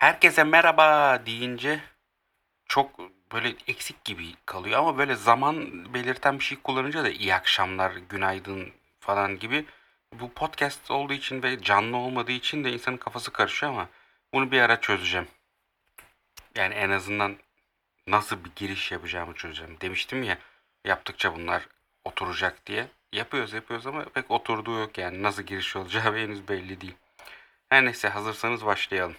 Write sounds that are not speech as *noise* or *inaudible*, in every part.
Herkese merhaba deyince çok böyle eksik gibi kalıyor ama böyle zaman belirten bir şey kullanınca da iyi akşamlar, günaydın falan gibi bu podcast olduğu için ve canlı olmadığı için de insanın kafası karışıyor ama bunu bir ara çözeceğim. Yani en azından nasıl bir giriş yapacağımı çözeceğim. Demiştim ya yaptıkça bunlar oturacak diye. Yapıyoruz yapıyoruz ama pek oturduğu yok yani. Nasıl giriş olacağı *laughs* henüz belli değil. Her neyse hazırsanız başlayalım.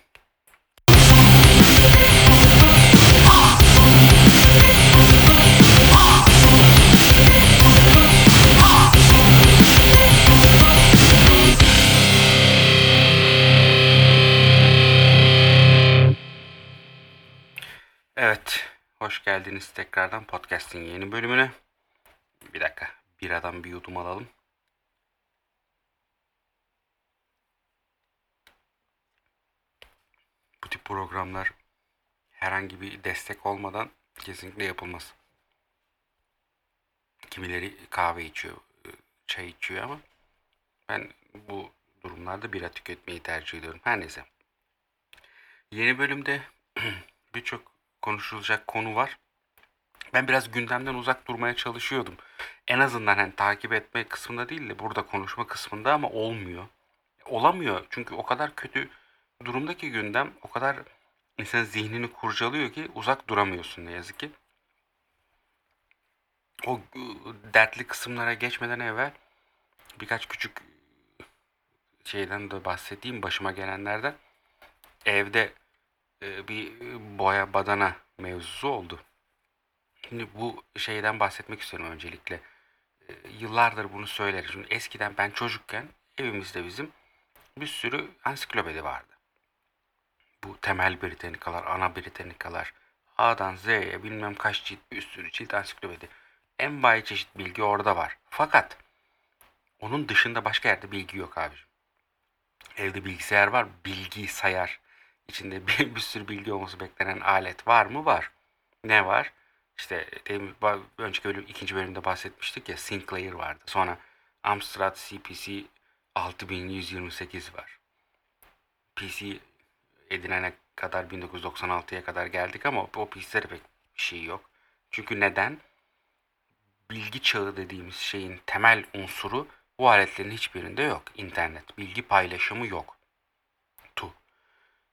Evet, hoş geldiniz tekrardan podcast'in yeni bölümüne. Bir dakika, biradan bir yudum alalım. Bu tip programlar herhangi bir destek olmadan kesinlikle yapılmaz. Kimileri kahve içiyor, çay içiyor ama ben bu durumlarda bira tüketmeyi tercih ediyorum. Her neyse. Yeni bölümde *clears throat* birçok konuşulacak konu var. Ben biraz gündemden uzak durmaya çalışıyordum. En azından hani takip etme kısmında değil de burada konuşma kısmında ama olmuyor. Olamıyor çünkü o kadar kötü durumdaki gündem o kadar insanın zihnini kurcalıyor ki uzak duramıyorsun ne yazık ki. O ıı, dertli kısımlara geçmeden evvel birkaç küçük şeyden de bahsedeyim başıma gelenlerden. Evde bir boya badana mevzusu oldu. Şimdi bu şeyden bahsetmek istiyorum öncelikle. E, Yıllardır bunu söylerim. Şimdi eskiden ben çocukken evimizde bizim bir sürü ansiklopedi vardı. Bu temel Britanikalar, ana Britanikalar, A'dan Z'ye bilmem kaç cilt bir sürü cilt ansiklopedi. En bayi çeşit bilgi orada var. Fakat onun dışında başka yerde bilgi yok abicim. Evde bilgisayar var, bilgi sayar. İçinde *laughs* bir, bir sürü bilgi olması beklenen alet var mı? Var. Ne var? İşte önceki bölüm, ikinci bölümde bahsetmiştik ya Sinclair vardı. Sonra Amstrad CPC 6128 var. PC edinene kadar 1996'ya kadar geldik ama o PC'lere pek bir şey yok. Çünkü neden? Bilgi çağı dediğimiz şeyin temel unsuru bu aletlerin hiçbirinde yok. İnternet, bilgi paylaşımı yok.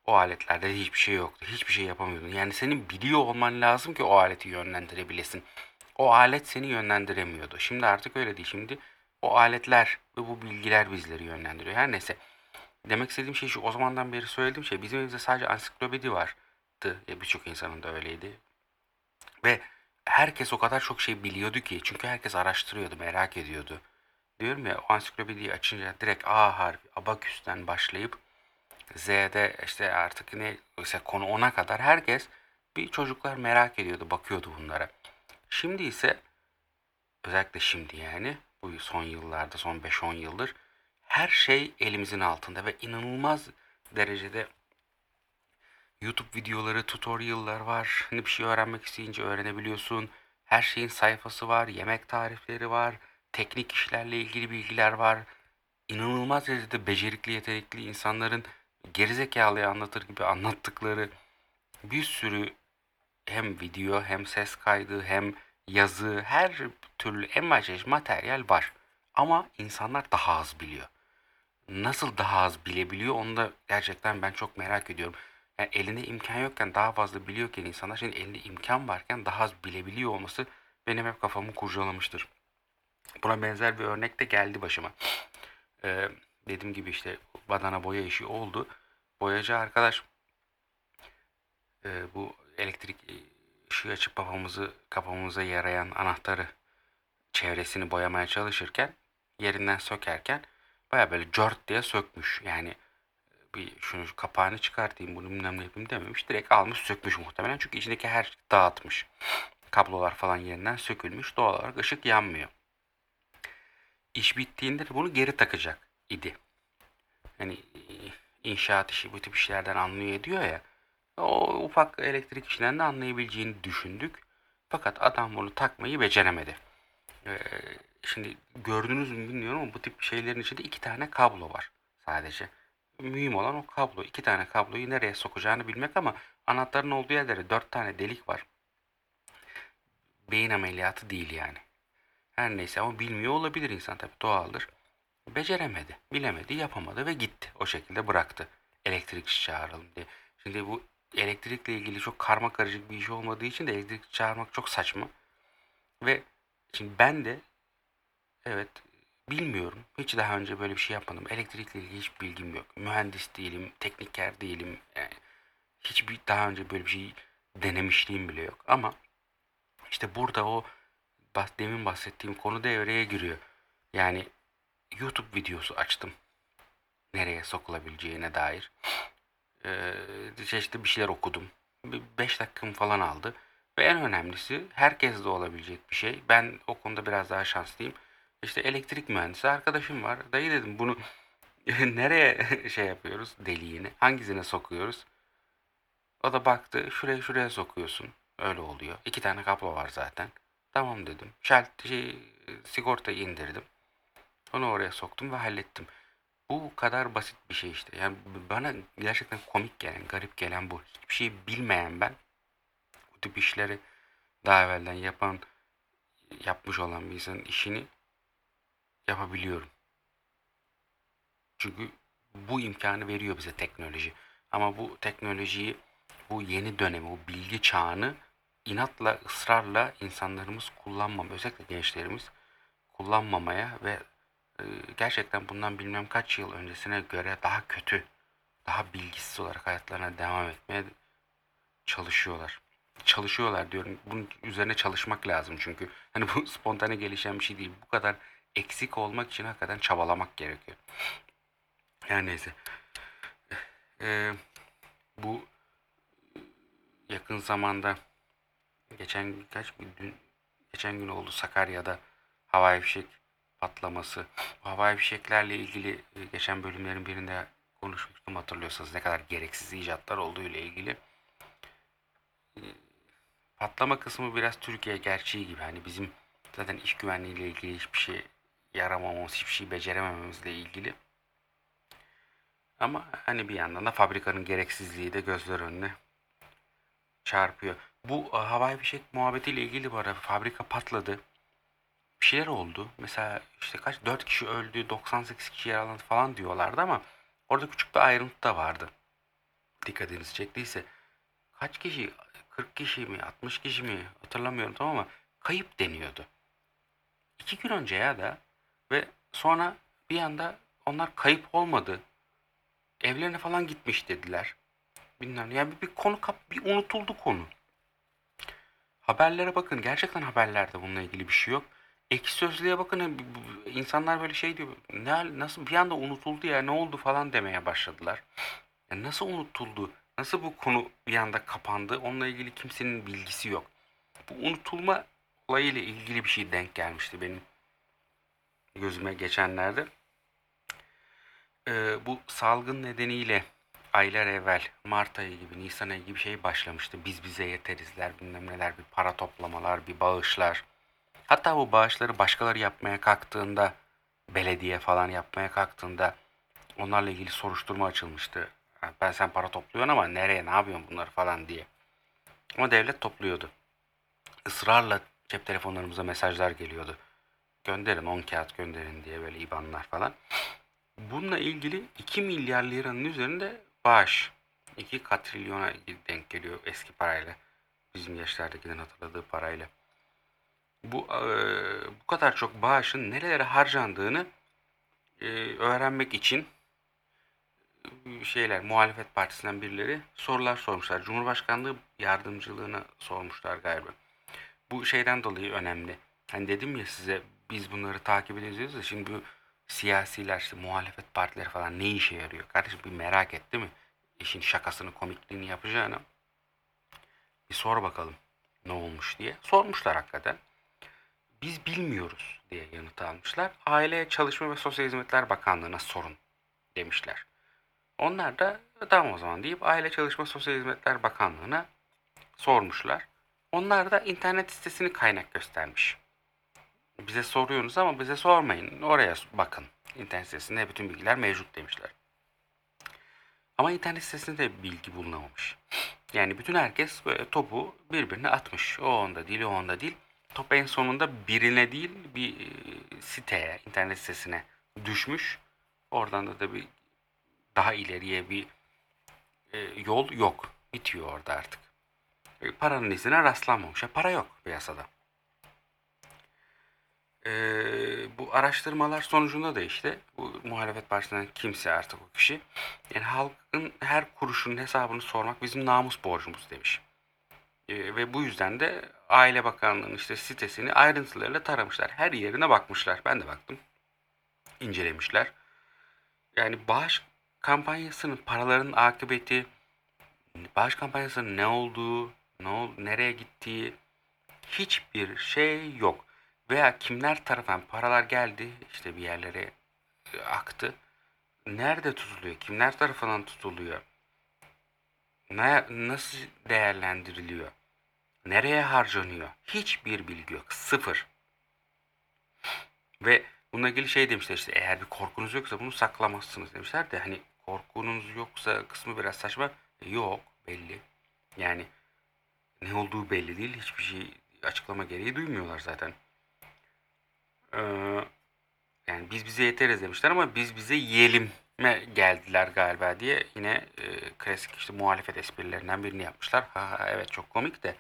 O aletlerde hiçbir şey yoktu. Hiçbir şey yapamıyordun. Yani senin biliyor olman lazım ki o aleti yönlendirebilesin. O alet seni yönlendiremiyordu. Şimdi artık öyle değil. Şimdi o aletler ve bu bilgiler bizleri yönlendiriyor. Her neyse. Demek istediğim şey şu. O zamandan beri söylediğim şey. Bizim evimizde sadece ansiklopedi vardı. Ya birçok insanın da öyleydi. Ve herkes o kadar çok şey biliyordu ki. Çünkü herkes araştırıyordu, merak ediyordu. Diyorum ya o ansiklopediyi açınca direkt A harfi, abaküsten başlayıp Z'de işte artık ne ise konu ona kadar herkes bir çocuklar merak ediyordu, bakıyordu bunlara. Şimdi ise özellikle şimdi yani bu son yıllarda, son 5-10 yıldır her şey elimizin altında ve inanılmaz derecede YouTube videoları, tutorial'lar var. Hani bir şey öğrenmek isteyince öğrenebiliyorsun. Her şeyin sayfası var, yemek tarifleri var, teknik işlerle ilgili bilgiler var. İnanılmaz derecede becerikli, yetenekli insanların gerizekalıya anlatır gibi anlattıkları bir sürü hem video hem ses kaydı hem yazı her türlü çeşit materyal var. Ama insanlar daha az biliyor. Nasıl daha az bilebiliyor onu da gerçekten ben çok merak ediyorum. Yani elinde imkan yokken daha fazla biliyorken insanlar şimdi elinde imkan varken daha az bilebiliyor olması benim hep kafamı kurcalamıştır. Buna benzer bir örnek de geldi başıma. Ee, dediğim gibi işte badana boya işi oldu. Boyacı arkadaş e, bu elektrik ışığı açıp kafamızı kafamıza yarayan anahtarı çevresini boyamaya çalışırken yerinden sökerken baya böyle cört diye sökmüş. Yani bir şunu şu kapağını çıkartayım bunu bilmem ne yapayım dememiş. Direkt almış sökmüş muhtemelen. Çünkü içindeki her şey dağıtmış. Kablolar falan yerinden sökülmüş. Doğal olarak ışık yanmıyor. İş bittiğinde de bunu geri takacak idi. Hani inşaat işi bu tip işlerden anlıyor ediyor ya. O ufak elektrik işinden de anlayabileceğini düşündük. Fakat adam bunu takmayı beceremedi. Ee, şimdi gördünüz mü bilmiyorum ama bu tip şeylerin içinde iki tane kablo var sadece. mühim olan o kablo. İki tane kabloyu nereye sokacağını bilmek ama anahtarın olduğu yerlere dört tane delik var. Beyin ameliyatı değil yani. Her neyse ama bilmiyor olabilir insan tabii doğaldır. Beceremedi, bilemedi, yapamadı ve gitti. O şekilde bıraktı. Elektrikçi çağıralım diye. Şimdi bu elektrikle ilgili çok karma karışık bir iş olmadığı için de elektrikçi çağırmak çok saçma. Ve şimdi ben de evet bilmiyorum. Hiç daha önce böyle bir şey yapmadım. Elektrikle ilgili hiç bilgim yok. Mühendis değilim, tekniker değilim. Yani hiçbir daha önce böyle bir şey denemişliğim bile yok. Ama işte burada o demin bahsettiğim konu devreye giriyor. Yani YouTube videosu açtım. Nereye sokulabileceğine dair. Ee, çeşitli bir şeyler okudum. 5 dakikam falan aldı. Ve en önemlisi herkes de olabilecek bir şey. Ben o konuda biraz daha şanslıyım. İşte elektrik mühendisi arkadaşım var. Dayı dedim bunu *laughs* nereye *laughs* şey yapıyoruz deliğini? Hangisine sokuyoruz? O da baktı şuraya şuraya sokuyorsun. Öyle oluyor. İki tane kablo var zaten. Tamam dedim. Şalt şey, sigortayı indirdim. Onu oraya soktum ve hallettim. Bu kadar basit bir şey işte. Yani bana gerçekten komik gelen, garip gelen bu. Hiçbir şey bilmeyen ben bu tip işleri daha evvelden yapan, yapmış olan bir insanın işini yapabiliyorum. Çünkü bu imkanı veriyor bize teknoloji. Ama bu teknolojiyi, bu yeni dönemi, bu bilgi çağını inatla, ısrarla insanlarımız kullanmam, özellikle gençlerimiz kullanmamaya ve gerçekten bundan bilmem kaç yıl öncesine göre daha kötü, daha bilgisiz olarak hayatlarına devam etmeye çalışıyorlar. Çalışıyorlar diyorum. Bunun üzerine çalışmak lazım çünkü. *laughs* Hani bu spontane gelişen bir şey değil. Bu kadar eksik olmak için hakikaten çabalamak gerekiyor. Yani neyse. Ee, bu yakın zamanda geçen kaç bir dün geçen gün oldu Sakarya'da havai fişek patlaması. Bu havai fişeklerle ilgili e, geçen bölümlerin birinde konuşmuştum hatırlıyorsanız ne kadar gereksiz icatlar olduğu ile ilgili. E, patlama kısmı biraz Türkiye gerçeği gibi. Hani bizim zaten iş güvenliği ile ilgili hiçbir şey yaramamamız, hiçbir şey beceremememizle ilgili. Ama hani bir yandan da fabrikanın gereksizliği de gözler önüne çarpıyor. Bu e, havai fişek muhabbetiyle ilgili bu arada fabrika patladı. Bir şeyler oldu. Mesela işte kaç 4 kişi öldü, 98 kişi yaralandı falan diyorlardı ama orada küçük bir ayrıntı da vardı. Dikkatinizi çektiyse kaç kişi 40 kişi mi 60 kişi mi hatırlamıyorum tamam ama kayıp deniyordu. İki gün önce ya da ve sonra bir anda onlar kayıp olmadı. Evlerine falan gitmiş dediler. Bilmem yani bir, bir konu kap bir unutuldu konu. Haberlere bakın. Gerçekten haberlerde bununla ilgili bir şey yok. Ekşi Sözlüğe bakın. insanlar böyle şey diyor. Ne, nasıl bir anda unutuldu ya ne oldu falan demeye başladılar. Ya nasıl unutuldu? Nasıl bu konu bir anda kapandı? Onunla ilgili kimsenin bilgisi yok. Bu unutulma olayıyla ilgili bir şey denk gelmişti benim gözüme geçenlerde. Ee, bu salgın nedeniyle aylar evvel Mart ayı gibi Nisan ayı gibi şey başlamıştı. Biz bize yeterizler bilmem neler bir para toplamalar bir bağışlar. Hatta bu bağışları başkaları yapmaya kalktığında belediye falan yapmaya kalktığında onlarla ilgili soruşturma açılmıştı. Ben sen para topluyorsun ama nereye ne yapıyorsun bunları falan diye. Ama devlet topluyordu. Israrla cep telefonlarımıza mesajlar geliyordu. Gönderin 10 kağıt gönderin diye böyle IBAN'lar falan. Bununla ilgili 2 milyar liranın üzerinde bağış. 2 katrilyona denk geliyor eski parayla. Bizim yaşlardakinin hatırladığı parayla. Bu eee, bu kadar çok bağışın nerelere harcandığını eee, öğrenmek için eee, şeyler muhalefet partisinden birileri sorular sormuşlar. Cumhurbaşkanlığı yardımcılığına sormuşlar galiba. Bu şeyden dolayı önemli. Hani dedim ya size biz bunları takip ediyoruz da şimdi bu siyasiler işte muhalefet partileri falan ne işe yarıyor? Kardeşim bir merak et değil mi? İşin şakasını komikliğini yapacağına bir sor bakalım ne olmuş diye. Sormuşlar hakikaten. Biz bilmiyoruz diye yanıt almışlar. Aile, Çalışma ve Sosyal Hizmetler Bakanlığı'na sorun demişler. Onlar da tamam o zaman deyip Aile, Çalışma, Sosyal Hizmetler Bakanlığı'na sormuşlar. Onlar da internet sitesini kaynak göstermiş. Bize soruyorsunuz ama bize sormayın. Oraya bakın. İnternet sitesinde bütün bilgiler mevcut demişler. Ama internet sitesinde de bilgi bulunamamış. Yani bütün herkes böyle topu birbirine atmış. O onda değil, o onda değil. Top en sonunda birine değil bir e, siteye, internet sitesine düşmüş. Oradan da da bir daha ileriye bir e, yol yok. Bitiyor orada artık. E, paranın izine rastlanmamış. Para yok piyasada. E, bu araştırmalar sonucunda da işte bu muhalefet partisinden kimse artık o kişi yani halkın her kuruşunun hesabını sormak bizim namus borcumuz demiş. E, ve bu yüzden de Aile Bakanlığı'nın işte sitesini ayrıntılarıyla taramışlar. Her yerine bakmışlar. Ben de baktım. İncelemişler. Yani bağış kampanyasının paraların akıbeti, bağış kampanyasının ne olduğu, ne ol, nereye gittiği hiçbir şey yok. Veya kimler tarafından paralar geldi, işte bir yerlere e, aktı. Nerede tutuluyor? Kimler tarafından tutuluyor? Ne, nasıl değerlendiriliyor? Nereye harcanıyor? Hiçbir bilgi yok. Sıfır. Ve bununla ilgili şey demişler işte eğer bir korkunuz yoksa bunu saklamazsınız demişler de hani korkunuz yoksa kısmı biraz saçma. E, yok belli. Yani ne olduğu belli değil. Hiçbir şey açıklama gereği duymuyorlar zaten. Ee, yani biz bize yeteriz demişler ama biz bize yiyelim geldiler galiba diye yine e, klasik işte muhalefet esprilerinden birini yapmışlar. Ha, ha, evet çok komik de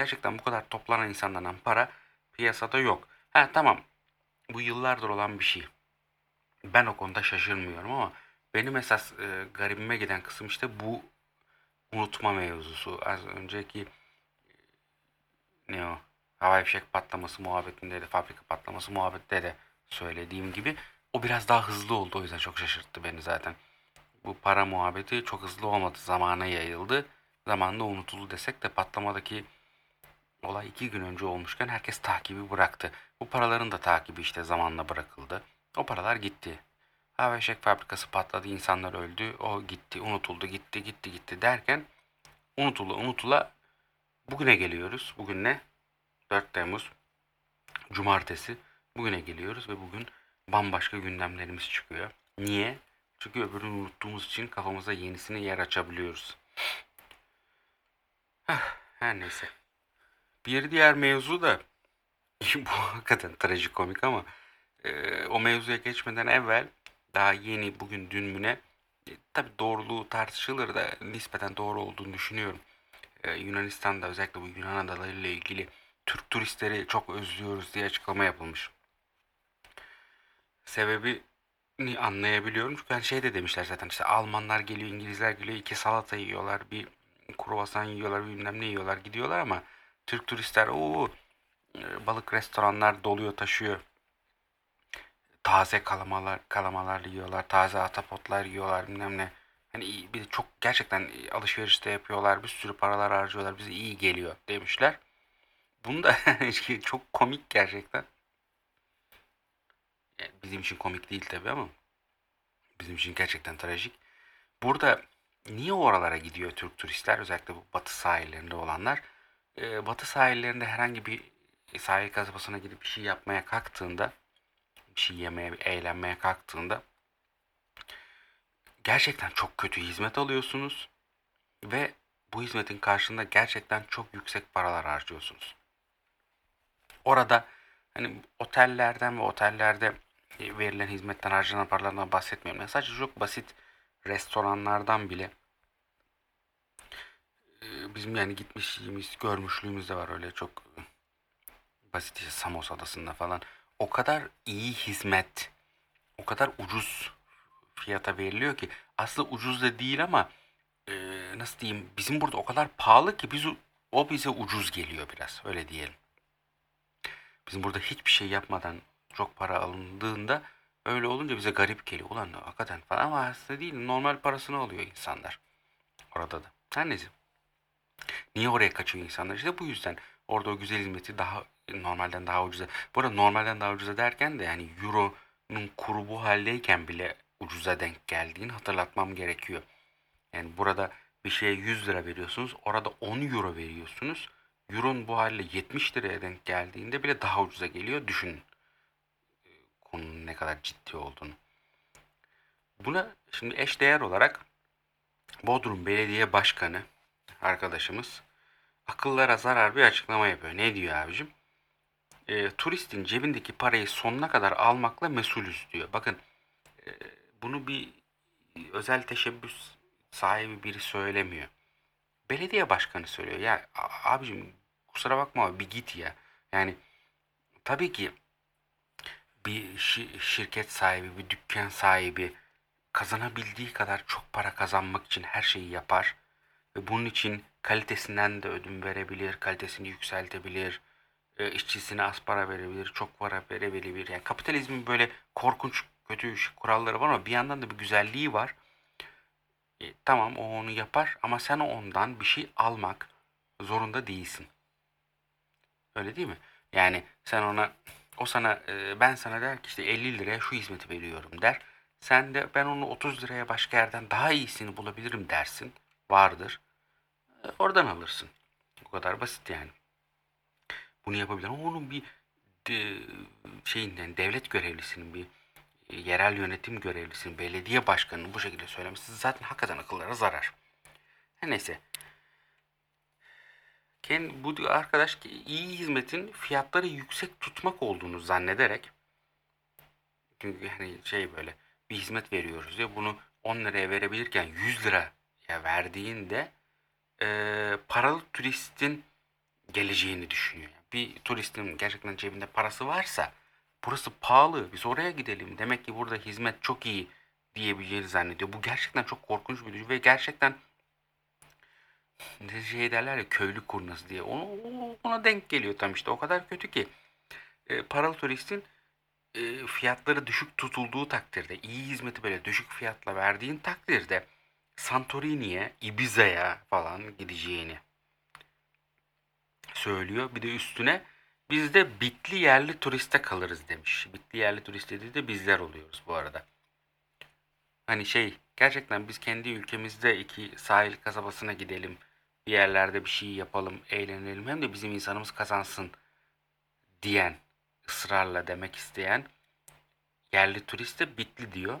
gerçekten bu kadar toplanan insanlardan para piyasada yok. Ha tamam bu yıllardır olan bir şey. Ben o konuda şaşırmıyorum ama benim esas e, garibime giden kısım işte bu unutma mevzusu. Az önceki e, ne o? Havai fişek patlaması muhabbetinde de, fabrika patlaması muhabbette de söylediğim gibi o biraz daha hızlı oldu. O yüzden çok şaşırttı beni zaten. Bu para muhabbeti çok hızlı olmadı. Zamana yayıldı. Zamanla unutuldu desek de patlamadaki olay iki gün önce olmuşken herkes takibi bıraktı. Bu paraların da takibi işte zamanla bırakıldı. O paralar gitti. Hava fişek fabrikası patladı, insanlar öldü, o gitti, unutuldu, gitti, gitti, gitti derken unutula unutula bugüne geliyoruz. Bugün ne? 4 Temmuz Cumartesi. Bugüne geliyoruz ve bugün bambaşka gündemlerimiz çıkıyor. Niye? Çünkü öbürünü unuttuğumuz için kafamıza yenisine yer açabiliyoruz. Her neyse. Bir diğer mevzu da *laughs* bu hakikaten trajikomik ama e, o mevzuya geçmeden evvel daha yeni bugün dün müne e, tabi doğruluğu tartışılır da nispeten doğru olduğunu düşünüyorum. E, Yunanistan'da özellikle bu Yunan adaları ile ilgili Türk turistleri çok özlüyoruz diye açıklama yapılmış. Sebebini anlayabiliyorum. Çünkü hani şey de demişler zaten işte Almanlar geliyor, İngilizler geliyor, iki salata yiyorlar, bir kruvasan yiyorlar, bilmem ne yiyorlar, gidiyorlar ama Türk turistler o balık restoranlar doluyor, taşıyor. Taze kalamalar, kalamalar yiyorlar, taze atapotlar yiyorlar, bilmem ne. Hani iyi, bir çok gerçekten alışverişte yapıyorlar, bir sürü paralar harcıyorlar, bize iyi geliyor demişler. Bunu da *laughs* çok komik gerçekten. Bizim için komik değil tabi ama bizim için gerçekten trajik. Burada niye oralara gidiyor Türk turistler özellikle bu batı sahillerinde olanlar? Ee, batı sahillerinde herhangi bir sahil kasabasına gidip bir şey yapmaya kalktığında bir şey yemeye, eğlenmeye kalktığında gerçekten çok kötü hizmet alıyorsunuz ve bu hizmetin karşılığında gerçekten çok yüksek paralar harcıyorsunuz. Orada hani otellerden ve otellerde verilen hizmetten harcanan paralardan bahsetmiyorum. Yani sadece çok basit restoranlardan bile e, bizim yani gitmişliğimiz, görmüşlüğümüz de var öyle çok basit işte Samos adasında falan. O kadar iyi hizmet, o kadar ucuz fiyata veriliyor ki aslında ucuz da değil ama e, nasıl diyeyim bizim burada o kadar pahalı ki biz o bize ucuz geliyor biraz öyle diyelim. Bizim burada hiçbir şey yapmadan çok para alındığında öyle olunca bize garip geliyor. Ulan hakikaten falan ama aslında değil normal parasını alıyor insanlar. Orada da. Her neyse. Niye oraya kaçıyor insanlar? İşte bu yüzden. Orada o güzel hizmeti daha normalden daha ucuza. Bu arada normalden daha ucuza derken de yani Euro'nun kuru bu haldeyken bile ucuza denk geldiğini hatırlatmam gerekiyor. Yani burada bir şeye 100 lira veriyorsunuz. Orada 10 euro veriyorsunuz. Euro'nun bu haliyle 70 liraya denk geldiğinde bile daha ucuza geliyor. Düşünün konunun ne kadar ciddi olduğunu. Buna şimdi eş değer olarak Bodrum Belediye Başkanı arkadaşımız akıllara zarar bir açıklama yapıyor. Ne diyor abicim? E, turistin cebindeki parayı sonuna kadar almakla mesulüz diyor. Bakın e, bunu bir özel teşebbüs sahibi biri söylemiyor. Belediye başkanı söylüyor. Ya abicim kusura bakma bir git ya. Yani tabii ki bir şi- şirket sahibi, bir dükkan sahibi kazanabildiği kadar çok para kazanmak için her şeyi yapar. Bunun için kalitesinden de ödün verebilir, kalitesini yükseltebilir, e, işçisine az para verebilir, çok para verebilir. Yani kapitalizmin böyle korkunç kötü kuralları var ama bir yandan da bir güzelliği var. E, tamam o onu yapar ama sen ondan bir şey almak zorunda değilsin. Öyle değil mi? Yani sen ona o sana e, ben sana der ki işte 50 liraya şu hizmeti veriyorum der. Sen de ben onu 30 liraya başka yerden daha iyisini bulabilirim dersin. Vardır. Oradan alırsın. Bu kadar basit yani. Bunu yapabilir ama onun bir de, şeyin yani devlet görevlisinin bir e, yerel yönetim görevlisinin, belediye başkanının bu şekilde söylemesi zaten hakikaten akıllara zarar. Her neyse. Ken, bu arkadaş ki iyi hizmetin fiyatları yüksek tutmak olduğunu zannederek çünkü hani şey böyle bir hizmet veriyoruz ya bunu 10 liraya verebilirken 100 liraya verdiğinde e, paralı turistin geleceğini düşünüyor. Bir turistin gerçekten cebinde parası varsa burası pahalı biz oraya gidelim. Demek ki burada hizmet çok iyi diyebileceğini zannediyor. Bu gerçekten çok korkunç bir düşünce ve gerçekten şey derler ya köylü kurnası diye. Onu, o- ona denk geliyor tam işte. O kadar kötü ki. E, paralı turistin e, fiyatları düşük tutulduğu takdirde, iyi hizmeti böyle düşük fiyatla verdiğin takdirde Santorini'ye, Ibiza'ya falan gideceğini söylüyor. Bir de üstüne biz de bitli yerli turiste kalırız demiş. Bitli yerli turist dediği de bizler oluyoruz bu arada. Hani şey gerçekten biz kendi ülkemizde iki sahil kasabasına gidelim. Bir yerlerde bir şey yapalım, eğlenelim. Hem de bizim insanımız kazansın diyen, ısrarla demek isteyen yerli turist de bitli diyor.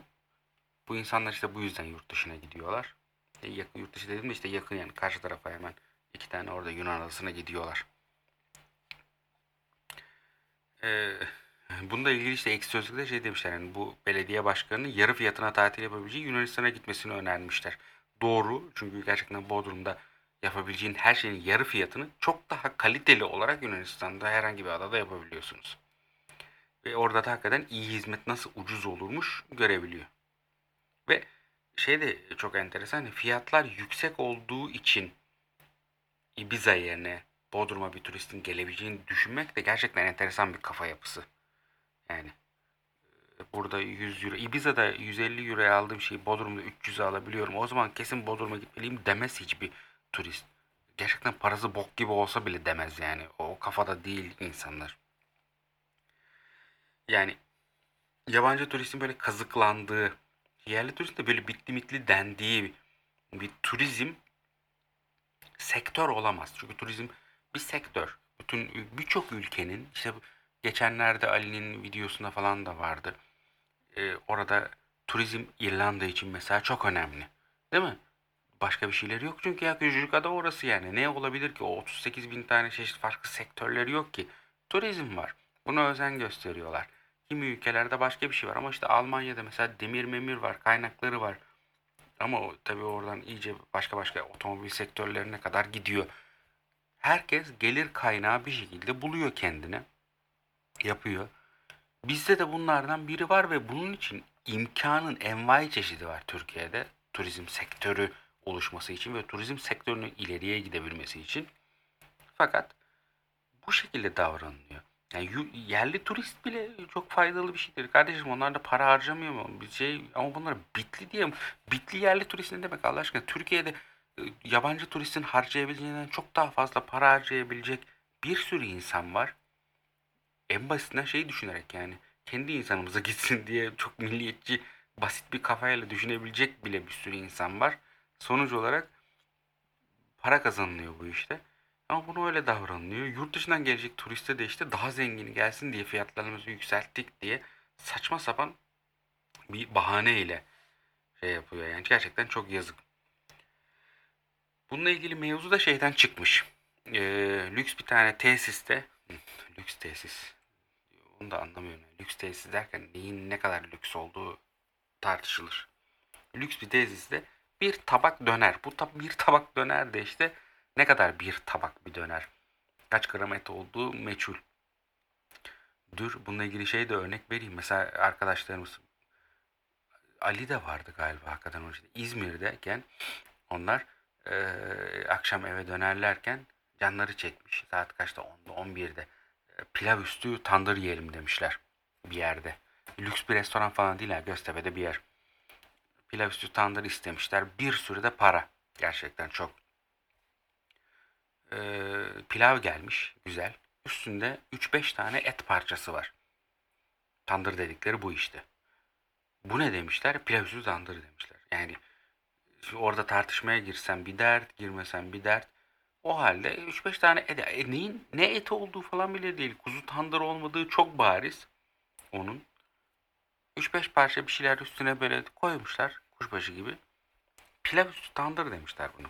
Bu insanlar işte bu yüzden yurt dışına gidiyorlar. E, yurt dışı dedim de işte yakın yani karşı tarafa hemen iki tane orada Yunan adasına gidiyorlar. Ee, bununla ilgili işte ekşi sözlükte şey demişler yani bu belediye başkanının yarı fiyatına tatil yapabileceği Yunanistan'a gitmesini önermişler. Doğru çünkü gerçekten Bodrum'da yapabileceğin her şeyin yarı fiyatını çok daha kaliteli olarak Yunanistan'da herhangi bir adada yapabiliyorsunuz. Ve orada da hakikaten iyi hizmet nasıl ucuz olurmuş görebiliyor. Ve şey de çok enteresan hani fiyatlar yüksek olduğu için Ibiza yerine Bodrum'a bir turistin gelebileceğini düşünmek de gerçekten enteresan bir kafa yapısı. Yani e, burada 100 euro, Ibiza'da 150 euroya aldığım şeyi Bodrum'da 300'e alabiliyorum. O zaman kesin Bodrum'a gitmeliyim demez hiçbir turist. Gerçekten parası bok gibi olsa bile demez yani. O kafada değil insanlar. Yani yabancı turistin böyle kazıklandığı, yerli turistin de böyle bitli mitli dendiği bir turizm sektör olamaz. Çünkü turizm bir sektör. Bütün birçok ülkenin işte geçenlerde Ali'nin videosunda falan da vardı. Ee, orada turizm İrlanda için mesela çok önemli. Değil mi? Başka bir şeyleri yok çünkü ya küçücük ada orası yani. Ne olabilir ki? O 38 bin tane çeşit farklı sektörleri yok ki. Turizm var. Buna özen gösteriyorlar. Kimi ülkelerde başka bir şey var ama işte Almanya'da mesela demir memir var, kaynakları var. Ama tabii oradan iyice başka başka otomobil sektörlerine kadar gidiyor. Herkes gelir kaynağı bir şekilde buluyor kendine. Yapıyor. Bizde de bunlardan biri var ve bunun için imkanın envai çeşidi var Türkiye'de. Turizm sektörü oluşması için ve turizm sektörünün ileriye gidebilmesi için. Fakat bu şekilde davranılıyor. Yani yerli turist bile çok faydalı bir şeydir. Kardeşim onlar da para harcamıyor mu? Bir şey ama bunlar bitli diye mi? Bitli yerli turist ne demek Allah aşkına? Türkiye'de e, yabancı turistin harcayabileceğinden çok daha fazla para harcayabilecek bir sürü insan var. En basitinden şeyi düşünerek yani kendi insanımıza *laughs* gitsin diye çok milliyetçi basit bir kafayla düşünebilecek bile bir sürü insan var. Sonuç olarak para kazanılıyor bu işte. Ama bunu öyle davranılıyor. Yurt dışından gelecek turiste de işte daha zengini gelsin diye fiyatlarımızı yükselttik diye saçma sapan bir bahaneyle şey yapıyor. Yani gerçekten çok yazık. Bununla ilgili mevzu da şeyden çıkmış. Ee, lüks bir tane tesiste, lüks tesis, onu da anlamıyorum. Lüks tesis derken neyin ne kadar lüks olduğu tartışılır. Lüks bir tesiste bir tabak döner. Bu tab bir tabak döner de işte ne kadar bir tabak bir döner. Kaç gram et olduğu meçhul. Dur bununla ilgili şey de örnek vereyim. Mesela arkadaşlarımız Ali de vardı galiba hakikaten işte. İzmir'deyken onlar eee, akşam eve dönerlerken canları çekmiş. Saat kaçta? 10'da 11'de. E, pilav üstü tandır yiyelim demişler bir yerde. Lüks bir restoran falan değil ha Göztepe'de bir yer. Pilav üstü tandır istemişler. Bir sürü de para. Gerçekten çok. Eee, pilav gelmiş. Güzel. Üstünde 3-5 tane et parçası var. Tandır dedikleri bu işte. Bu ne demişler? Pilav üstü tandır demişler. Yani orada tartışmaya girsen bir dert, girmesen bir dert. O halde 3-5 tane et, e, neyin ne eti olduğu falan bile değil. Kuzu tandır olmadığı çok bariz onun. 3-5 parça bir şeyler üstüne böyle koymuşlar kuşbaşı gibi. Pilav üstü tandır demişler bunu.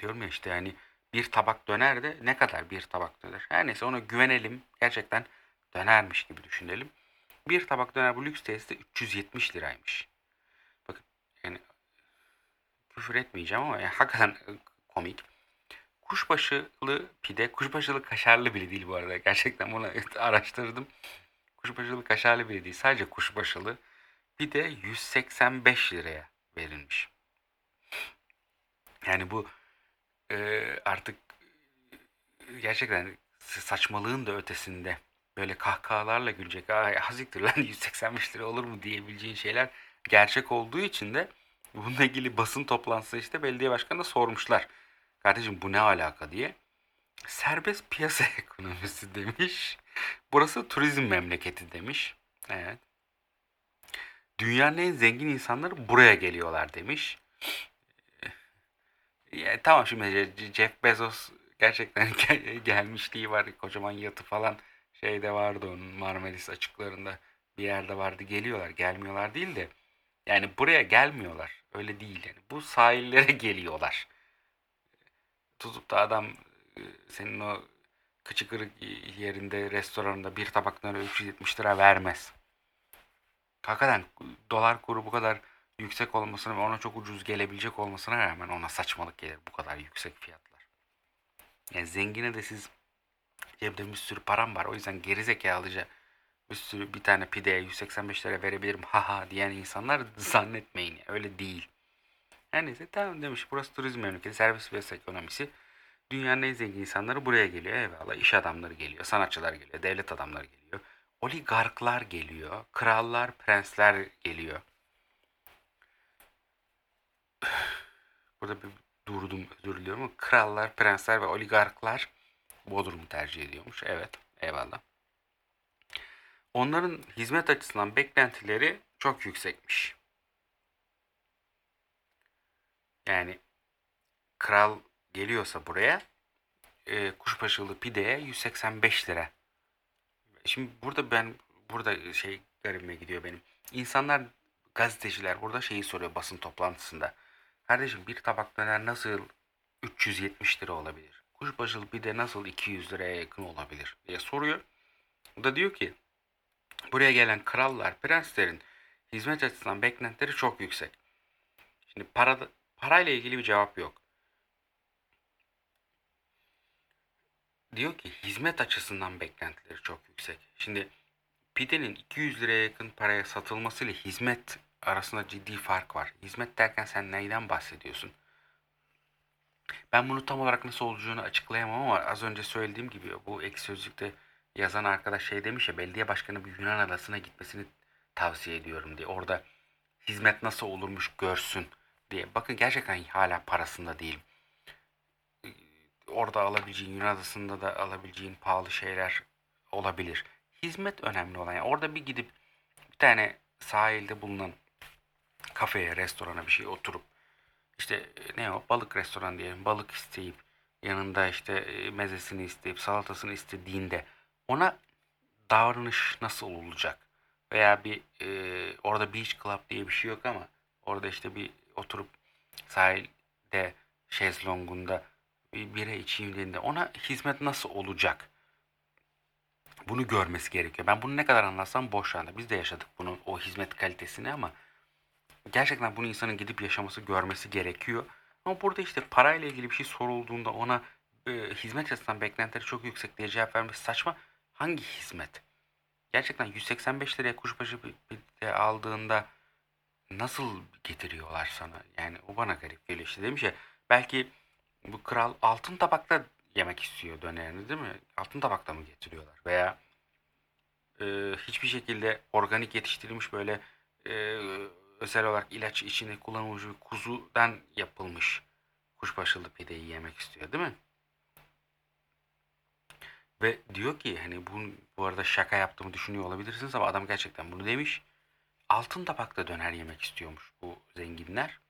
Diyorum ya işte yani bir tabak döner de ne kadar bir tabak döner. Her neyse ona güvenelim. Gerçekten dönermiş gibi düşünelim. Bir tabak döner bu lüks tesiste 370 liraymış. Bakın yani küfür etmeyeceğim ama yani hakikaten e, komik. Kuşbaşılı pide, kuşbaşılı kaşarlı bile değil bu arada. Gerçekten bunu *laughs* araştırdım. Kuşbaşılı kaşarlı bile değil. Sadece kuşbaşılı pide 185 liraya verilmiş. Yani bu e, artık gerçekten saçmalığın da ötesinde böyle kahkahalarla gülecek. Ay haziktir lan *laughs* 185 lira olur mu diyebileceğin şeyler gerçek olduğu için de bununla ilgili basın toplantısı işte belediye başkanına sormuşlar. Kardeşim bu ne alaka diye. Serbest piyasa *laughs* ekonomisi demiş. Burası turizm memleketi demiş. Evet. Dünyanın en zengin insanları buraya geliyorlar demiş. Ya, tamam şimdi Jeff Bezos gerçekten *laughs* gelmişliği var. Kocaman yatı falan şeyde vardı onun Marmaris açıklarında bir yerde vardı. Geliyorlar gelmiyorlar değil de yani buraya gelmiyorlar. Öyle değil yani. Bu sahillere *laughs* geliyorlar. Tutup da adam e, senin o kıçı kırık yerinde restoranında bir tabaktan 370 lira vermez. Hakikaten dolar kuru bu kadar yüksek olmasına ve ona çok ucuz gelebilecek olmasına rağmen ona saçmalık gelir bu kadar yüksek fiyatlar. Yani zengine de siz cebde bir sürü param var o yüzden gerizekalıca bir sürü bir tane pideye 185 lira verebilirim haha diyen insanlar *laughs* zannetmeyin öyle değil. Her neyse tamam demiş burası turizm memleketi servis ve ekonomisi. Dünyanın en zengin insanları buraya geliyor eyvallah. İş adamları geliyor, sanatçılar geliyor, devlet adamları geliyor. Oligarklar geliyor, krallar, prensler geliyor. Burada bir durdum özür diliyorum ama krallar, prensler ve oligarklar Bodrum'u tercih ediyormuş. Evet eyvallah. Onların hizmet açısından beklentileri çok yüksekmiş. Yani kral geliyorsa buraya e, kuşbaşılı pideye 185 lira. Şimdi burada ben burada şey garibime gidiyor benim. İnsanlar gazeteciler burada şeyi soruyor basın toplantısında. Kardeşim bir tabak döner nasıl 370 lira olabilir? Kuşbaşılı pide nasıl 200 liraya yakın olabilir diye soruyor. O da diyor ki buraya gelen krallar, prenslerin hizmet açısından beklentileri çok yüksek. Şimdi para, parayla ilgili bir cevap yok. Diyor ki hizmet açısından beklentileri çok yüksek. Şimdi pidenin 200 liraya yakın paraya satılmasıyla hizmet arasında ciddi fark var. Hizmet derken sen neyden bahsediyorsun? Ben bunu tam olarak nasıl olacağını açıklayamam ama az önce söylediğim gibi bu ek sözlükte yazan arkadaş şey demiş ya belediye başkanı bir Yunan adasına gitmesini tavsiye ediyorum diye. Orada hizmet nasıl olurmuş görsün diye. Bakın gerçekten hala parasında değilim. Orada alabileceğin Yunan adasında da alabileceğin pahalı şeyler olabilir. Hizmet önemli olan. Yani orada bir gidip bir tane sahilde bulunan kafeye, restorana bir şey oturup işte ne o balık restoran diyelim balık isteyip yanında işte e, mezesini isteyip salatasını istediğinde ona davranış nasıl olacak? Veya bir e, orada beach club diye bir şey yok ama orada işte bir oturup sahilde şezlongunda bir bira içeyim dediğinde ona hizmet nasıl olacak? Bunu görmesi gerekiyor. Ben bunu ne kadar anlatsam boş anda. Biz de yaşadık bunu, o hizmet kalitesini ama gerçekten bunu insanın gidip yaşaması, görmesi gerekiyor. Ama burada işte parayla ilgili bir şey sorulduğunda ona e, hizmet açısından beklentileri çok yüksek diye cevap vermesi saçma. Hangi hizmet? Gerçekten 185 liraya kuşbaşı de aldığında nasıl getiriyorlar sana? Yani o bana garip geliyor işte demiş ya belki bu kral altın tabakta yemek istiyor dönerini değil mi? Altın tabakta mı getiriyorlar? Veya e, hiçbir şekilde organik yetiştirilmiş böyle e, özel olarak ilaç içine kullanılmış bir kuzudan yapılmış kuşbaşılı pideyi yemek istiyor değil mi? Ve diyor ki hani bu, bu arada şaka yaptığımı düşünüyor olabilirsiniz ama adam gerçekten bunu demiş. Altın tabakta döner yemek istiyormuş bu zenginler.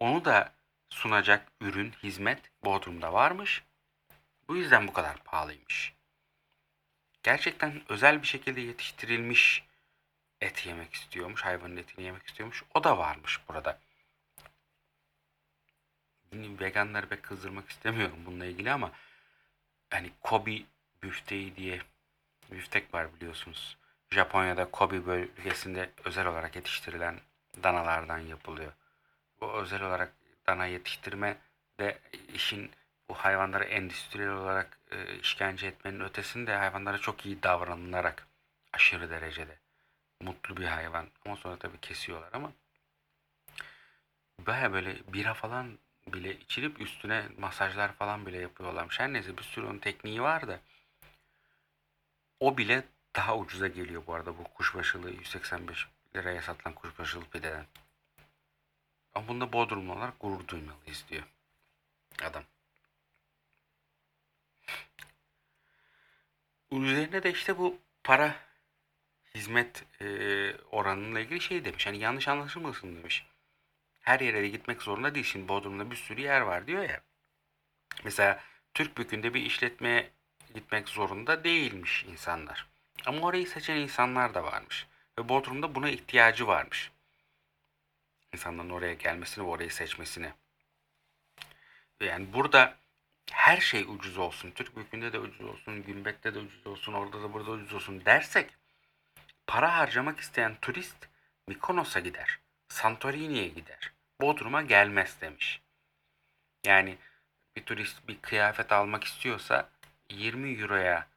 Onu da sunacak ürün, hizmet Bodrum'da varmış. Bu yüzden bu kadar pahalıymış. Gerçekten özel bir şekilde yetiştirilmiş et yemek istiyormuş. Hayvanın etini yemek istiyormuş. O da varmış burada. Veganları pek kızdırmak istemiyorum bununla ilgili ama hani Kobe büfteği diye büftek var biliyorsunuz. Japonya'da Kobe bölgesinde özel olarak yetiştirilen danalardan yapılıyor. Bu özel olarak dana yetiştirme de işin bu hayvanları endüstriyel olarak e, işkence etmenin ötesinde hayvanlara çok iyi davranılarak aşırı derecede mutlu bir hayvan. Ama sonra tabii kesiyorlar ama baya böyle bira falan bile içilip üstüne masajlar falan bile yapıyorlarmış. Her neyse bir sürü onun tekniği var da o bile daha ucuza geliyor bu arada bu kuşbaşılı 185 liraya satılan kuşbaşılı pideden. Ama bunda Bodrumlu olarak gurur duymalıyız diyor adam. Üzerine de işte bu para hizmet e, oranıyla ilgili şey demiş. Hani yanlış anlaşılmasın demiş. Her yere de gitmek zorunda değil. Şimdi Bodrum'da bir sürü yer var diyor ya. Mesela Türkbükü'nde bir işletmeye gitmek zorunda değilmiş insanlar. Ama orayı seçen insanlar da varmış. Ve Bodrum'da buna ihtiyacı varmış. İnsanların oraya gelmesini ve orayı seçmesini. Yani burada her şey ucuz olsun. Türk Büyükü'nde de ucuz olsun, Gümbet'te de ucuz olsun, orada da burada ucuz olsun dersek para harcamak isteyen turist Mikonos'a gider. Santorini'ye gider. Bodrum'a gelmez demiş. Yani bir turist bir kıyafet almak istiyorsa 20 euroya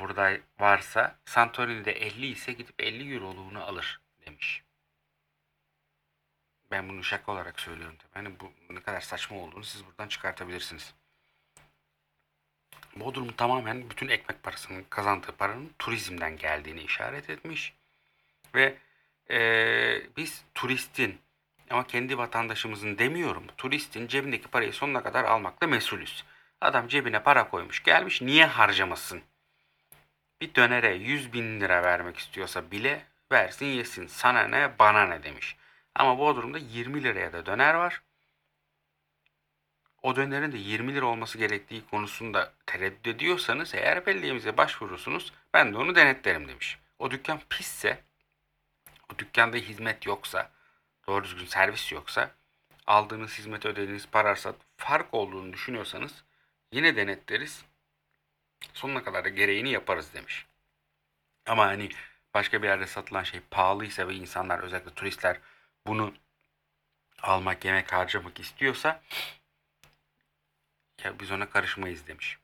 burada varsa Santorini'de 50 ise gidip 50 euroluğunu alır demiş. Ben bunu şaka olarak söylüyorum tabii. Hani bu ne kadar saçma olduğunu siz buradan çıkartabilirsiniz. Bodrum tamamen bütün ekmek parasının kazandığı paranın turizmden geldiğini işaret etmiş. Ve ee, biz turistin ama kendi vatandaşımızın demiyorum. Turistin cebindeki parayı sonuna kadar almakla mesulüz. Adam cebine para koymuş gelmiş niye harcamasın? Bir dönere 100 bin lira vermek istiyorsa bile versin yesin. Sana ne bana ne demiş. Ama Bodrum'da 20 liraya da döner var. O dönerin de 20 lira olması gerektiği konusunda tereddüt ediyorsanız eğer belediyemize başvurursunuz ben de onu denetlerim demiş. O dükkan pisse, o dükkanda hizmet yoksa, doğru düzgün servis yoksa, aldığınız hizmet ödediğiniz pararsa fark olduğunu düşünüyorsanız yine denetleriz. Sonuna kadar da gereğini yaparız demiş. Ama hani başka bir yerde satılan şey pahalıysa ve insanlar özellikle turistler bunu almak, yemek harcamak istiyorsa biz ona karışmayız demiş.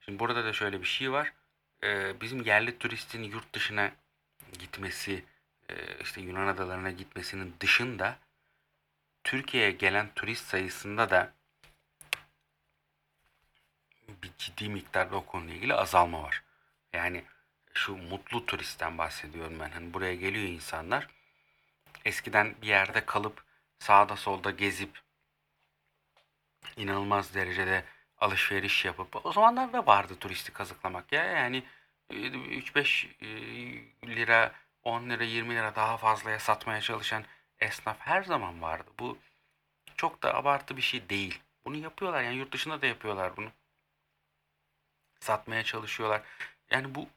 Şimdi burada da şöyle bir şey var. Ee, bizim yerli turistin yurt dışına gitmesi, e, işte Yunan adalarına gitmesinin dışında Türkiye'ye gelen turist sayısında da bir ciddi miktarda o konuyla ilgili azalma var. Yani şu mutlu turistten bahsediyorum ben. Hani buraya geliyor insanlar. Eskiden bir yerde kalıp sağda solda gezip inanılmaz derecede alışveriş yapıp o zamanlar da vardı turisti kazıklamak ya yani 3-5 e, lira 10 lira 20 lira daha fazlaya satmaya çalışan esnaf her zaman vardı. Bu çok da abartı bir şey değil. Bunu yapıyorlar yani yurt dışında da yapıyorlar bunu. Satmaya çalışıyorlar. Yani bu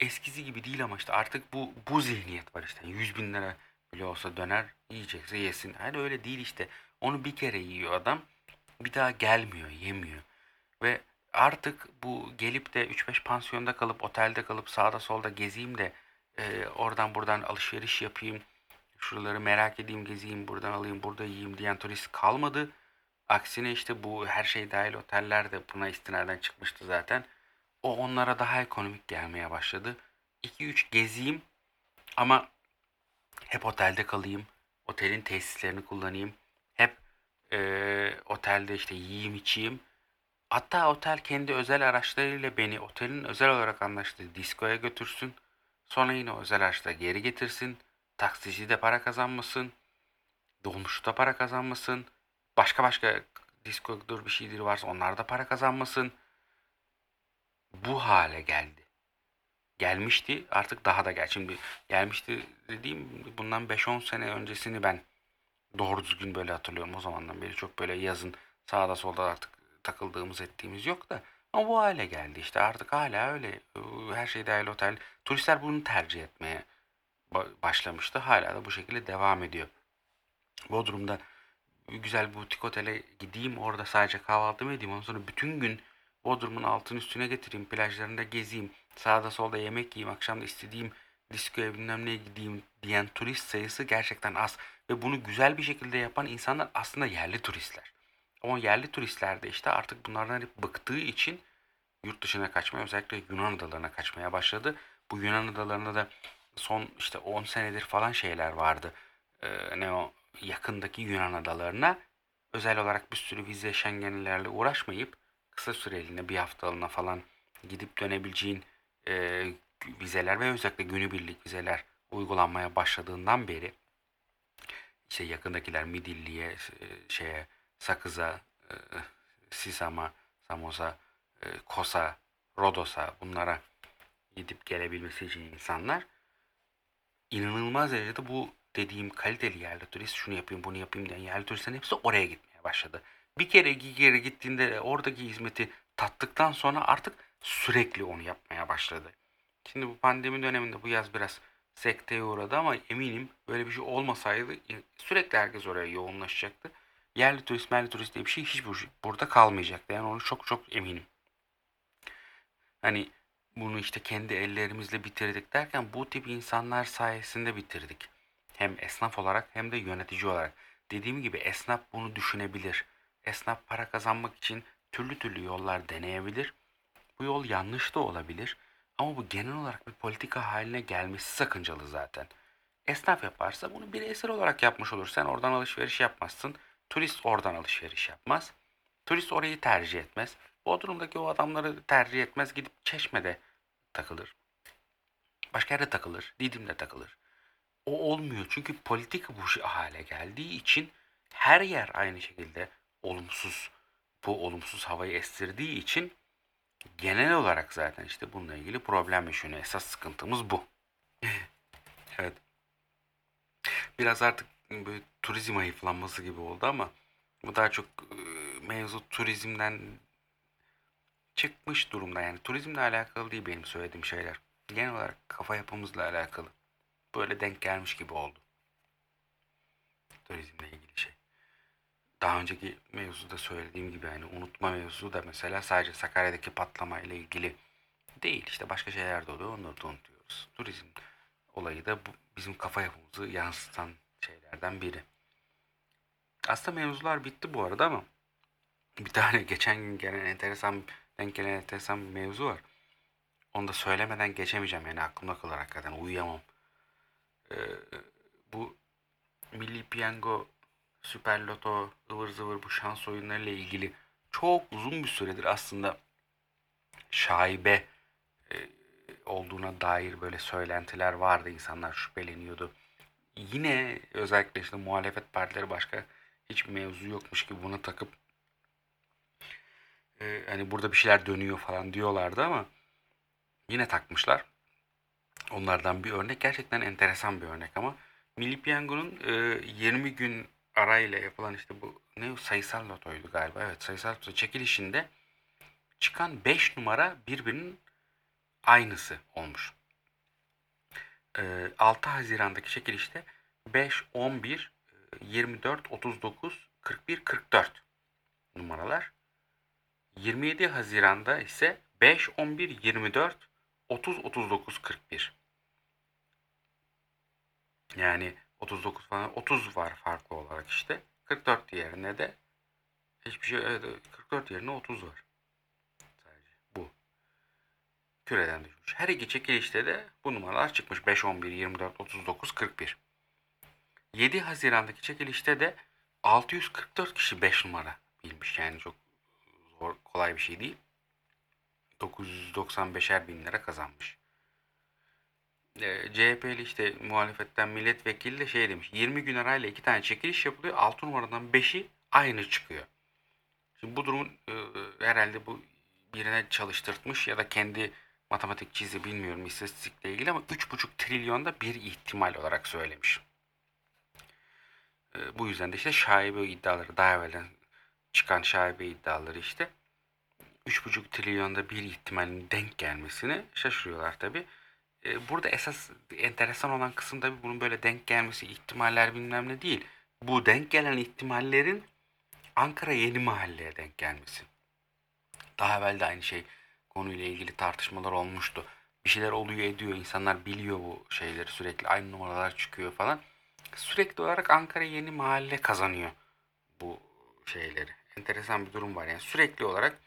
eskisi gibi değil ama işte artık bu bu zihniyet var işte. 100 bin lira bile olsa döner yiyecekse yesin. Hani öyle değil işte. Onu bir kere yiyor adam. Bir daha gelmiyor, yemiyor. Ve artık bu gelip de 3-5 pansiyonda kalıp, otelde kalıp sağda solda gezeyim de e, oradan buradan alışveriş yapayım, şuraları merak edeyim, gezeyim, buradan alayım, burada yiyeyim diyen turist kalmadı. Aksine işte bu her şey dahil oteller de buna istinaden çıkmıştı zaten. O onlara daha ekonomik gelmeye başladı. 2-3 gezeyim ama hep otelde kalayım. Otelin tesislerini kullanayım. Eee, otelde işte yiyeyim içeyim. Hatta otel kendi özel araçlarıyla beni otelin özel olarak anlaştığı diskoya götürsün. Sonra yine özel araçla geri getirsin. Taksici de para kazanmasın. Dolmuşta para kazanmasın. Başka başka diskodur bir şeydir varsa onlar da para kazanmasın. Bu hale geldi. Gelmişti artık daha da gel. Şimdi gelmişti dediğim bundan 5-10 sene öncesini ben doğru düzgün böyle hatırlıyorum. O zamandan beri çok böyle yazın sağda solda artık takıldığımız ettiğimiz yok da. Ama bu hale geldi işte artık hala öyle. Her şey dahil otel. Turistler bunu tercih etmeye ba- başlamıştı. Hala da bu şekilde devam ediyor. Bodrum'da güzel butik otele gideyim orada sadece kahvaltımı edeyim. Ondan sonra bütün gün Bodrum'un altın üstüne getireyim. Plajlarında gezeyim. Sağda solda yemek yiyeyim. Akşam da istediğim diskoya bilmem neye gideyim diyen turist sayısı gerçekten az. Ve bunu güzel bir şekilde yapan insanlar aslında yerli turistler. Ama yerli turistler de işte artık bunlardan hep bıktığı için yurt dışına kaçmaya özellikle Yunan adalarına kaçmaya başladı. Bu Yunan adalarında da son işte 10 senedir falan şeyler vardı. Ee, ne o yakındaki Yunan adalarına özel olarak bir sürü vize şengenlerle uğraşmayıp kısa süreliğine bir haftalığına falan gidip dönebileceğin e, vizeler ve özellikle günübirlik vizeler uygulanmaya başladığından beri işte yakındakiler Midilli'ye, e, şeye, Sakız'a, e, Sisam'a, Samos'a, e, Kos'a, Rodos'a bunlara gidip gelebilmesi için insanlar inanılmaz derecede bu dediğim kaliteli yerli turist şunu yapayım bunu yapayım diyen yerli turistlerin hepsi oraya gitmeye başladı. Bir kere iki kere gittiğinde oradaki hizmeti tattıktan sonra artık sürekli onu yapmaya başladı. Şimdi bu pandemi döneminde bu yaz biraz sekteye uğradı ama eminim böyle bir şey olmasaydı sürekli herkes oraya yoğunlaşacaktı. Yerli turist, merli turist diye bir şey hiç bu- burada kalmayacaktı. Yani onu çok çok eminim. Hani bunu işte kendi ellerimizle bitirdik derken bu tip insanlar sayesinde bitirdik. Hem esnaf olarak hem de yönetici olarak. Dediğim gibi esnaf bunu düşünebilir. Esnaf para kazanmak için türlü türlü yollar deneyebilir. Bu yol yanlış da olabilir. Ama bu genel olarak bir politika haline gelmesi sakıncalı zaten. Esnaf yaparsa bunu bireysel olarak yapmış olur. Sen oradan alışveriş yapmazsın. Turist oradan alışveriş yapmaz. Turist orayı tercih etmez. Bodrum'daki o adamları tercih etmez. Gidip Çeşme'de takılır. Başka yerde takılır. Didim'de takılır. O olmuyor. Çünkü politika bu hale geldiği için her yer aynı şekilde olumsuz bu olumsuz havayı estirdiği için genel olarak zaten işte bununla ilgili problem yaşanıyor. Esas sıkıntımız bu. *laughs* evet. Biraz artık böyle turizm ayıflanması gibi oldu ama bu daha çok e, mevzu turizmden çıkmış durumda. Yani turizmle alakalı değil benim söylediğim şeyler. Genel olarak kafa yapımızla alakalı. Böyle denk gelmiş gibi oldu. Turizmle ilgili şey. Daha önceki mevzuda söylediğim gibi hani unutma mevzu da mesela sadece Sakarya'daki patlama ile ilgili değil. İşte başka şeyler de oluyor. Onları da unutuyoruz. Turizm olayı da bu, bizim kafa yapımızı yansıtan şeylerden biri. Aslında mevzular bitti bu arada ama bir tane *laughs* geçen gün gelen enteresan denk gelen enteresan bir mevzu var. Onu da söylemeden geçemeyeceğim yani aklımda kalır hakikaten uyuyamam. Ee, bu Milli Piyango, Süper Loto, ıvır zıvır bu şans oyunlarıyla ilgili çok uzun bir süredir aslında şaibe e, olduğuna dair böyle söylentiler vardı. İnsanlar şüpheleniyordu. Yine özellikle işte muhalefet partileri başka hiçbir mevzu yokmuş gibi buna takıp e, hani burada bir şeyler dönüyor falan diyorlardı ama yine takmışlar. Onlardan bir örnek gerçekten enteresan bir örnek ama Milli Piyango'nun e, 20 gün arayla yapılan işte bu ne sayısal lotoydu galiba. Evet sayısal loto çekilişinde çıkan 5 numara birbirinin aynısı olmuş. E, 6 Haziran'daki çekilişte 5, 11, e, 24, 39, 41, 44 numaralar. 27 Haziran'da ise 5, 11, 24, 30, 39, 41. Yani 39 falan 30 var farklı olarak işte. 44 diğerine de hiçbir şey evet, 44 yerine 30 var. Sadece bu. Küreden düşmüş. Her iki çekilişte de bu numaralar çıkmış. 5, 11, 24, 39, 41. 7 Haziran'daki çekilişte de 644 kişi 5 numara bilmiş. Yani çok zor, kolay bir şey değil. 995'er bin lira kazanmış. E, CHP'li işte muhalefetten milletvekili de şey demiş. 20 gün arayla iki tane çekiliş yapılıyor. 6 numaradan 5'i aynı çıkıyor. Şimdi bu durumun e, herhalde bu birine çalıştırtmış ya da kendi matematikçisi bilmiyorum istatistikle ilgili ama 3,5 trilyonda bir ihtimal olarak söylemiş. E, bu yüzden de işte şaibe iddiaları daha evvelden çıkan şaibe iddiaları işte 3,5 trilyonda bir ihtimalin denk gelmesini şaşırıyorlar tabi. E, burada esas enteresan olan kısım tabi bunun böyle denk gelmesi ihtimaller bilmem ne değil. Bu denk gelen ihtimallerin Ankara Yeni Mahalle'ye denk gelmesi. Daha evvel de aynı şey konuyla ilgili tartışmalar olmuştu. Bir şeyler oluyor ediyor. insanlar biliyor bu şeyleri sürekli. Aynı numaralar çıkıyor falan. Sürekli olarak Ankara Yeni Mahalle kazanıyor bu şeyleri. Enteresan bir durum var. Yani sürekli olarak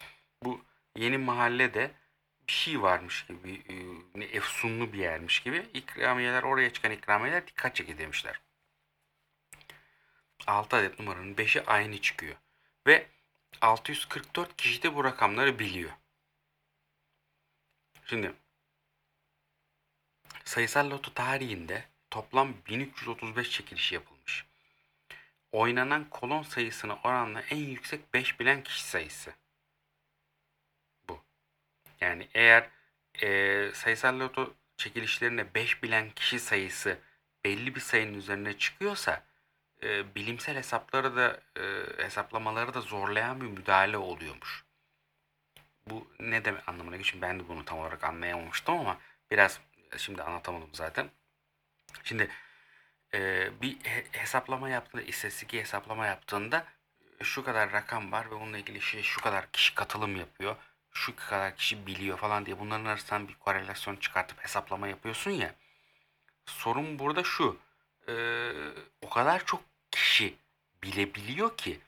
bu yeni mahallede bir şey varmış gibi, e, ne efsunlu bir yermiş gibi ikramiyeler oraya çıkan ikramiyeler dikkat çekici demişler. 6 adet numaranın 5'i aynı çıkıyor. Ve 644 kişi de bu rakamları biliyor. Şimdi sayısal loto tarihinde toplam 1335 çekiliş yapılmış. Oynanan kolon sayısına oranla en yüksek 5 bilen kişi sayısı. Yani eğer e, sayısal loto çekilişlerinde 5 bilen kişi sayısı belli bir sayının üzerine çıkıyorsa e, bilimsel hesapları da e, hesaplamaları da zorlayan bir müdahale oluyormuş. Bu ne demek anlamına geliyor? Ben de bunu tam olarak anlayamamıştım ama biraz şimdi anlatamadım zaten. Şimdi e, bir he- hesaplama yaptığında, istatistik hesaplama yaptığında e, şu kadar rakam var ve onunla ilgili şey şu kadar kişi katılım yapıyor, şu kadar kişi biliyor falan diye bunların arasından bir korelasyon çıkartıp hesaplama yapıyorsun ya. Sorun burada şu. e, o kadar çok kişi bilebiliyor ki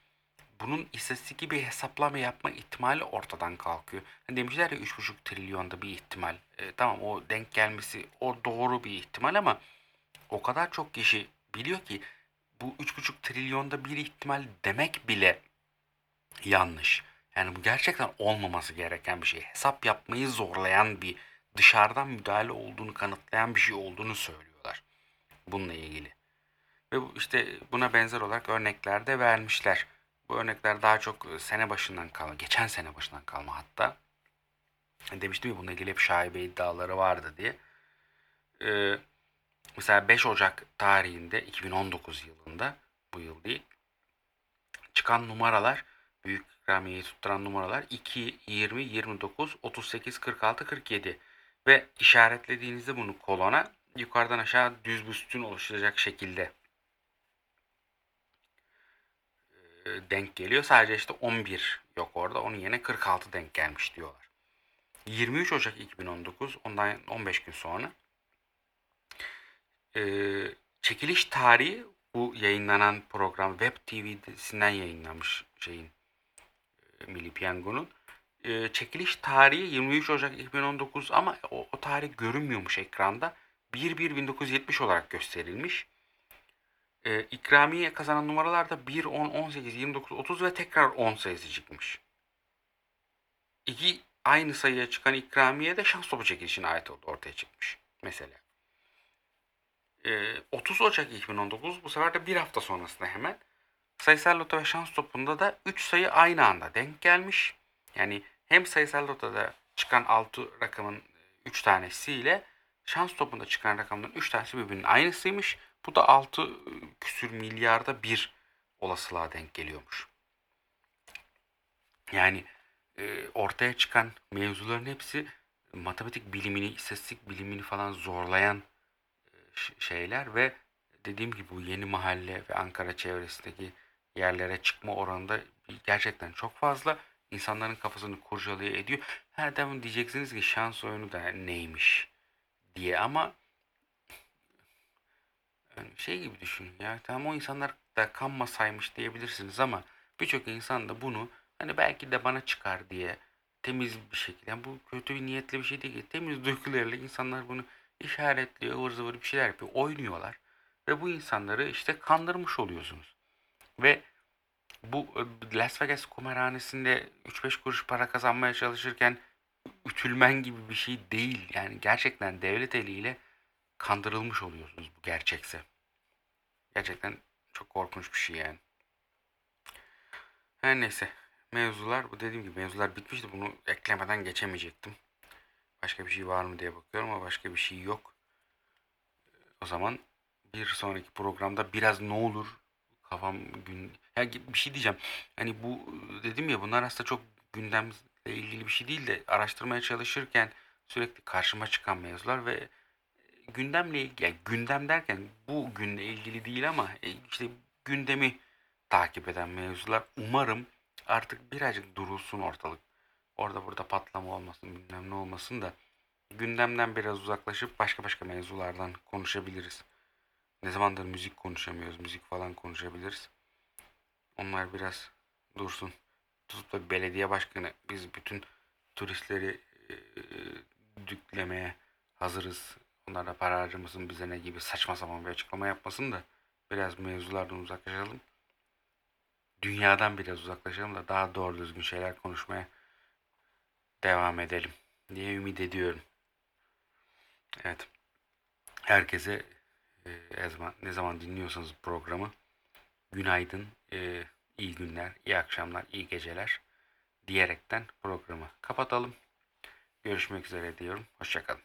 bunun istatistik bir hesaplama yapma ihtimali ortadan kalkıyor. Hani demişler ya 3,5 trilyonda bir ihtimal. E, tamam o denk gelmesi o doğru bir ihtimal ama o kadar çok kişi biliyor ki bu 3,5 trilyonda bir ihtimal demek bile yanlış. Yani bu gerçekten olmaması gereken bir şey. Hesap yapmayı zorlayan bir dışarıdan müdahale olduğunu kanıtlayan bir şey olduğunu söylüyorlar. Bununla ilgili. Ve işte buna benzer olarak örnekler de vermişler. Bu örnekler daha çok e, sene başından kalma, geçen sene başından kalma hatta. Demiştim ya bununla ilgili hep şaibe iddiaları vardı diye. Ee, mesela 5 Ocak tarihinde 2019 yılında bu yıl değil çıkan numaralar büyük ikramiyeyi tutturan numaralar 2, 20, 29, 38, 46, 47 ve işaretlediğinizde bunu kolona yukarıdan aşağı düz bir sütun oluşturacak şekilde e, denk geliyor. Sadece işte 11 yok orada. Onun yerine 46 denk gelmiş diyorlar. 23 Ocak 2019 ondan 15 gün sonra e, çekiliş tarihi bu yayınlanan program Web TV'sinden yayınlanmış şeyin Milli Piyango'nun. E, çekiliş tarihi 23 Ocak 2019 ama o, o tarih görünmüyormuş ekranda. 1-1-1970 olarak gösterilmiş. E, ikramiye kazanan numaralarda 1, 10, 18, 29, 30 ve tekrar 10 sayısı çıkmış. İki aynı sayıya çıkan ikramiye de şans topu çekilişine ait oldu ortaya çıkmış. Mesela. Ee, 30 Ocak 2019 bu sefer de bir hafta sonrasında hemen sayısal loto ve şans topunda da 3 sayı aynı anda denk gelmiş. Yani hem sayısal lotoda çıkan 6 rakamın 3 tanesiyle şans topunda çıkan rakamların 3 tanesi birbirinin aynısıymış. Bu da 6 küsür milyarda bir olasılığa denk geliyormuş. Yani e, ortaya çıkan mevzuların hepsi matematik bilimini, istatistik bilimini falan zorlayan şeyler ve dediğim gibi bu yeni mahalle ve Ankara çevresindeki yerlere çıkma oranı da gerçekten çok fazla. İnsanların kafasını kurcalıyor ediyor. Her devam diyeceksiniz ki şans oyunu da neymiş diye ama şey gibi düşünün ya. Tamam o insanlar da kanmasaymış diyebilirsiniz ama birçok insan da bunu hani belki de bana çıkar diye temiz bir şekilde. Yani bu kötü bir niyetli bir şey değil. ki. Temiz duygularıyla insanlar bunu işaretliyor, ıvır zıvır bir şeyler yapıyor. Oynuyorlar. Ve bu insanları işte kandırmış oluyorsunuz. Ve bu e, Las Vegas kumarhanesinde 3-5 kuruş para kazanmaya çalışırken ütülmen gibi bir şey değil. Yani gerçekten devlet eliyle kandırılmış oluyorsunuz bu gerçekse. Gerçekten çok korkunç bir şey yani. Her neyse. Mevzular bu dediğim gibi mevzular bitmişti. Bunu eklemeden geçemeyecektim. Başka bir şey var mı diye bakıyorum ama başka bir şey yok. O zaman bir sonraki programda biraz ne olur kafam gün ya bir şey diyeceğim. Hani bu dedim ya bunlar aslında çok gündemle ilgili bir şey değil de araştırmaya çalışırken sürekli karşıma çıkan mevzular ve gündemle yani gündem derken bu günle ilgili değil ama e, işte gündemi takip eden mevzular umarım artık birazcık durulsun ortalık. Orada burada patlama olmasın bilmem ne olmasın da gündemden biraz uzaklaşıp başka başka mevzulardan konuşabiliriz. Ne zamandır müzik konuşamıyoruz, müzik falan konuşabiliriz. Onlar biraz dursun. Tutup da belediye başkanı biz bütün turistleri e, düklemeye hazırız. Onlara para harcamasın bize ne gibi saçma sapan bir açıklama yapmasın da biraz mevzulardan uzaklaşalım. Dünyadan biraz uzaklaşalım da daha doğru düzgün şeyler konuşmaya devam edelim diye ümit ediyorum. Evet. Herkese e, zaman, ne zaman dinliyorsanız programı günaydın, e, iyi günler, iyi akşamlar, iyi geceler diyerekten programı kapatalım. Görüşmek üzere diyorum. Hoşçakalın.